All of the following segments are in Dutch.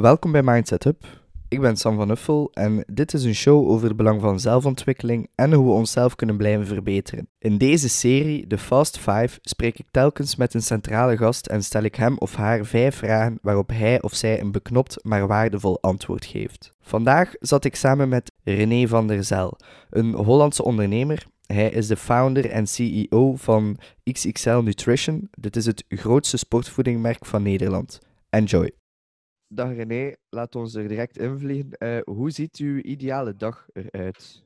Welkom bij Mindset Up. Ik ben Sam van Uffel en dit is een show over het belang van zelfontwikkeling en hoe we onszelf kunnen blijven verbeteren. In deze serie, de Fast 5, spreek ik telkens met een centrale gast en stel ik hem of haar vijf vragen waarop hij of zij een beknopt maar waardevol antwoord geeft. Vandaag zat ik samen met René van der Zel, een Hollandse ondernemer hij is de founder en CEO van XXL Nutrition. Dit is het grootste sportvoedingmerk van Nederland. Enjoy. Dag René, laat ons er direct invliegen. Uh, hoe ziet uw ideale dag eruit?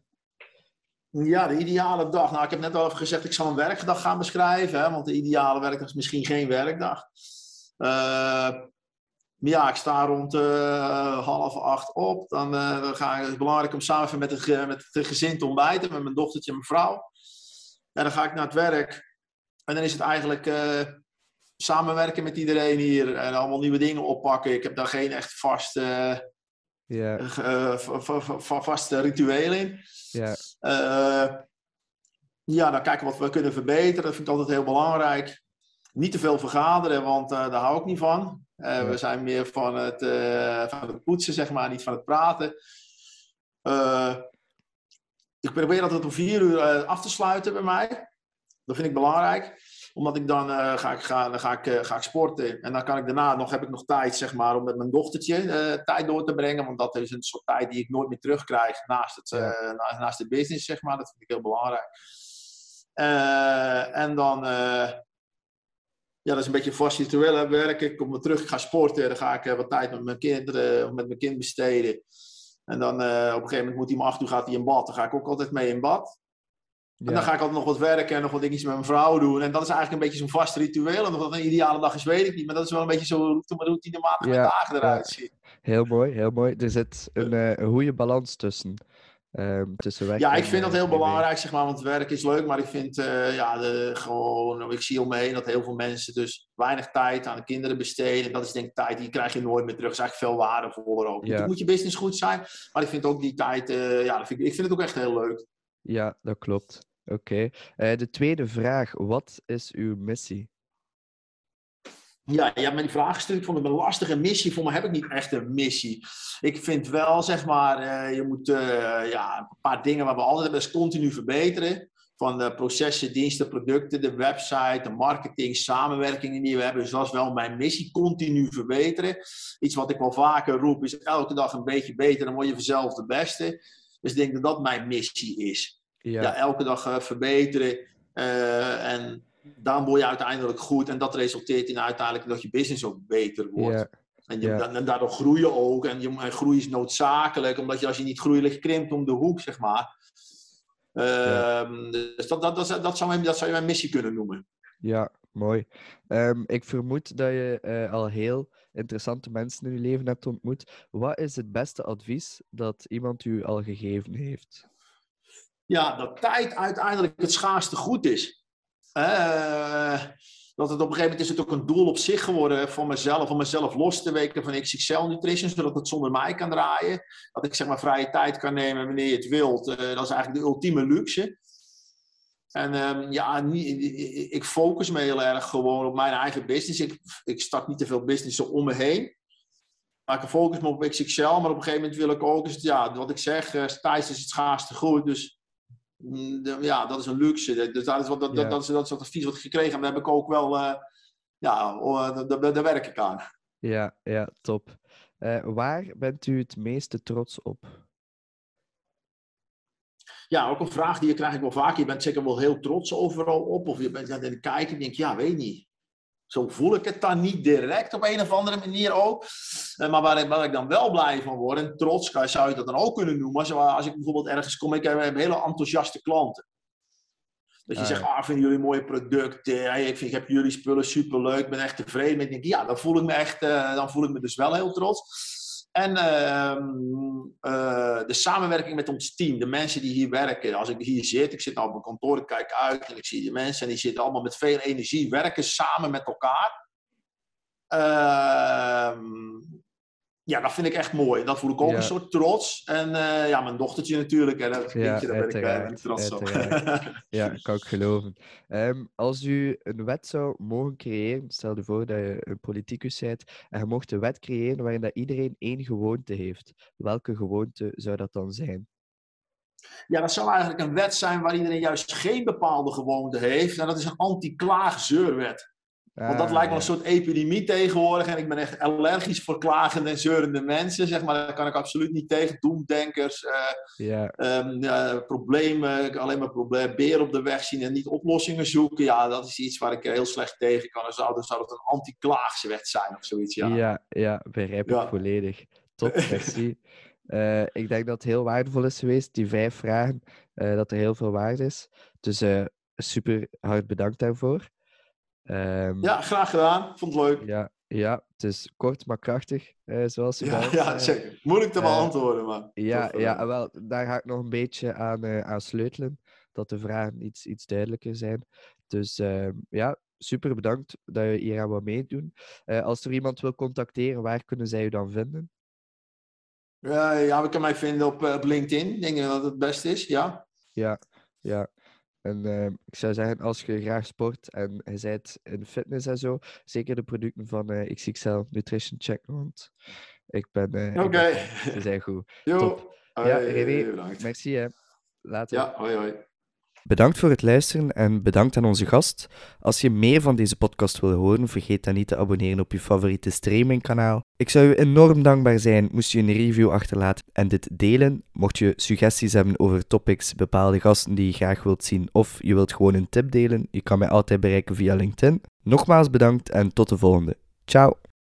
Ja, de ideale dag. Nou, ik heb net al gezegd, ik zal een werkdag gaan beschrijven. Hè, want de ideale werkdag is misschien geen werkdag. Uh, ja, ik sta rond uh, half acht op. Dan, ga ik, het is belangrijk om samen met het, met het gezin te ontbijten, met mijn dochtertje en mijn vrouw. En dan ga ik naar het werk. En dan is het eigenlijk samenwerken met iedereen hier en allemaal nieuwe dingen oppakken. Ik heb daar geen echt vast, yeah. vast ritueel in. Yeah. ja, dan kijken wat we kunnen verbeteren. Dat vind ik altijd heel belangrijk. Niet te veel vergaderen, want daar hou ik niet van. We zijn meer van het, van het poetsen, zeg maar, niet van het praten. Ik probeer altijd om vier uur af te sluiten bij mij. Dat vind ik belangrijk. Omdat ik dan, ga, ik, ga, dan ga, ik, ga ik sporten. En dan kan ik daarna nog, heb ik nog tijd zeg maar, om met mijn dochtertje tijd door te brengen. Want dat is een soort tijd die ik nooit meer terugkrijg naast, het, ja. naast de business. Zeg maar. Dat vind ik heel belangrijk. en dan ja, dat is een beetje vast ritueel werken. Ik kom weer terug, ik ga sporten. Dan ga ik wat tijd met mijn kinderen of met mijn kind besteden. En dan uh, op een gegeven moment moet hij om acht uur gaat hij in bad. Dan ga ik ook altijd mee in bad. Ja. En dan ga ik altijd nog wat werken en nog wat dingetjes met mijn vrouw doen. En dat is eigenlijk een beetje zo'n vast ritueel. En of dat een ideale dag is, weet ik niet. Maar dat is wel een beetje zo hoe mijn routinematig ja, dagen eruit zien. Heel mooi, heel mooi. Er zit een, uh, een goede balans tussen. Um, ja, ik vind dat heel belangrijk, zeg maar, want werk is leuk, maar ik vind, uh, ja, de, gewoon, ik zie om me heen dat heel veel mensen dus weinig tijd aan de kinderen besteden. En dat is denk ik tijd, die krijg je nooit meer terug. Dat is eigenlijk veel waardevoller ook. Ja. moet je business goed zijn, maar ik vind ook die tijd, uh, ja, vind ik, ik vind het ook echt heel leuk. Ja, dat klopt. Oké. Uh, de tweede vraag, wat is uw missie? Ja, je hebt me vraag gesteld. Ik vond een lastige missie. Voor mij heb ik niet echt een missie. Ik vind wel, zeg maar, uh, je moet uh, ja, een paar dingen waar we altijd hebben, continu verbeteren. Van de processen, diensten, producten, de website, de marketing, samenwerkingen die we hebben. Dus dat is wel mijn missie, continu verbeteren. Iets wat ik wel vaker roep, is elke dag een beetje beter, dan word je vanzelf de beste. Dus ik denk dat dat mijn missie is. Ja, ja elke dag uh, verbeteren. en dan word je uiteindelijk goed. En dat resulteert in uiteindelijk dat je business ook beter wordt. En, je, en, daardoor groei je ook. En, je, en groei is noodzakelijk, omdat je als je niet groeit, ligt krimpt om de hoek, zeg maar. Uh, yeah. Dus dat, dat, dat, dat, zou mijn, dat zou je mijn missie kunnen noemen. Ja, mooi. Um, ik vermoed dat je uh, al heel interessante mensen in je leven hebt ontmoet. Wat is het beste advies dat iemand u al gegeven heeft? Ja, dat tijd uiteindelijk het schaarste goed is. Uh, dat het op een gegeven moment is het ook een doel op zich geworden voor mezelf, om mezelf los te weken van XXL Nutrition, zodat het zonder mij kan draaien. Dat ik zeg maar vrije tijd kan nemen wanneer je het wilt. Uh, dat is eigenlijk de ultieme luxe. En um, ja, ik focus me heel erg gewoon op mijn eigen business. Ik, ik start niet te veel businessen om me heen. Maar ik focus me op XXL, maar op een gegeven moment wil ik ook, dus, ja, wat ik zeg, uh, tijd is het schaarste goed. Dus Mm, ja, dat is een luxe. Dus dat is, wat, dat, dat, dat, is, dat is wat advies wat ik gekregen heb. Daar heb ik ook wel, uh, ja, uh, daar, daar werk ik aan. Ja, ja, top. Uh, waar bent u het meeste trots op? Ja, ook een vraag die je krijg ik wel vaak. Je bent zeker wel heel trots overal op. Of je bent aan het kijken en denk ja, weet niet. Zo voel ik het dan niet direct op een of andere manier ook. Eh, maar waar ik, waar ik dan wel blij van word, en trots zou je dat dan ook kunnen noemen. Als ik bijvoorbeeld ergens kom, ik heb hele enthousiaste klanten. Dat je ah, zegt, ah, vinden jullie mooie producten? ik, vind, ik heb jullie spullen superleuk, ik ben echt tevreden. Ik denk, ja, dan voel ik me echt, uh, dan voel ik me dus wel heel trots. En uh, uh, de samenwerking met ons team, de mensen die hier werken. Als ik hier zit, ik zit nou op mijn kantoor, ik kijk uit en ik zie die mensen en die zitten allemaal met veel energie, werken samen met elkaar. Uh, ja, dat vind ik echt mooi. Dat voel ik ook Ja. een soort trots. En eh, ja, mijn dochtertje natuurlijk. Hè, dat Ja, daar ben ik, eh, ben ik uiteraard, trots op. Ja, kan ik geloven. Ehm, als u een wet zou mogen creëren, stel je voor dat je een politicus bent en je mocht een wet creëren waarin dat iedereen één gewoonte heeft. Welke gewoonte zou dat dan zijn? Ja, dat zou eigenlijk een wet zijn waar iedereen juist geen bepaalde gewoonte heeft. En dat is een anti-klaagzeurwet. Want dat Ah, lijkt wel een soort epidemie tegenwoordig. En ik ben echt allergisch voor klagende en zeurende mensen. Zeg maar, daar kan ik absoluut niet tegen. Doemdenkers, eh, Ja, ehm, ja, problemen, alleen maar problemen, beren op de weg zien en niet oplossingen zoeken. Ja, dat is iets waar ik heel slecht tegen kan. Dan zou, dan zou dat een anti-klaagswet zijn of zoiets. Ja. ja, ja, begrijp ik Ja. volledig. Top, merci. Eh, ik denk dat het heel waardevol is geweest, die vijf vragen, eh, dat er heel veel waarde is. Dus eh, super hard bedankt daarvoor. Ehm, ja, graag gedaan. Vond het leuk. ja, ja, het is kort maar krachtig, eh, zoals je Ja, ja, zeker. Moeilijk te eh, beantwoorden, maar. Ja, ja eh, wel, daar ga ik nog een beetje aan, eh, aan sleutelen, dat de vragen iets, iets duidelijker zijn. Dus ehm, ja, super bedankt dat je hier aan wat meedoen. Eh, als er iemand wil contacteren, waar kunnen zij u dan vinden? Ja, ja, we kan mij vinden op, eh, op LinkedIn. Ik denk dat het het beste is, ja. Ja, ja. En ehm, ik zou zeggen, als je graag sport en je bent in fitness en zo, zeker de producten van eh, XXL Nutrition check, want ik ben... eh, Oké. Ze zijn goed. Jo. Top. Ja, René, bedankt. Merci hè. Later. Ja, hoi hoi. Bedankt voor het luisteren en bedankt aan onze gast. Als je meer van deze podcast wil horen, vergeet dan niet te abonneren op je favoriete streamingkanaal. Ik zou je enorm dankbaar zijn moest je een review achterlaten en dit delen. Mocht je suggesties hebben over topics, bepaalde gasten die je graag wilt zien of je wilt gewoon een tip delen, je kan mij altijd bereiken via LinkedIn. Nogmaals bedankt en tot de volgende. Ciao!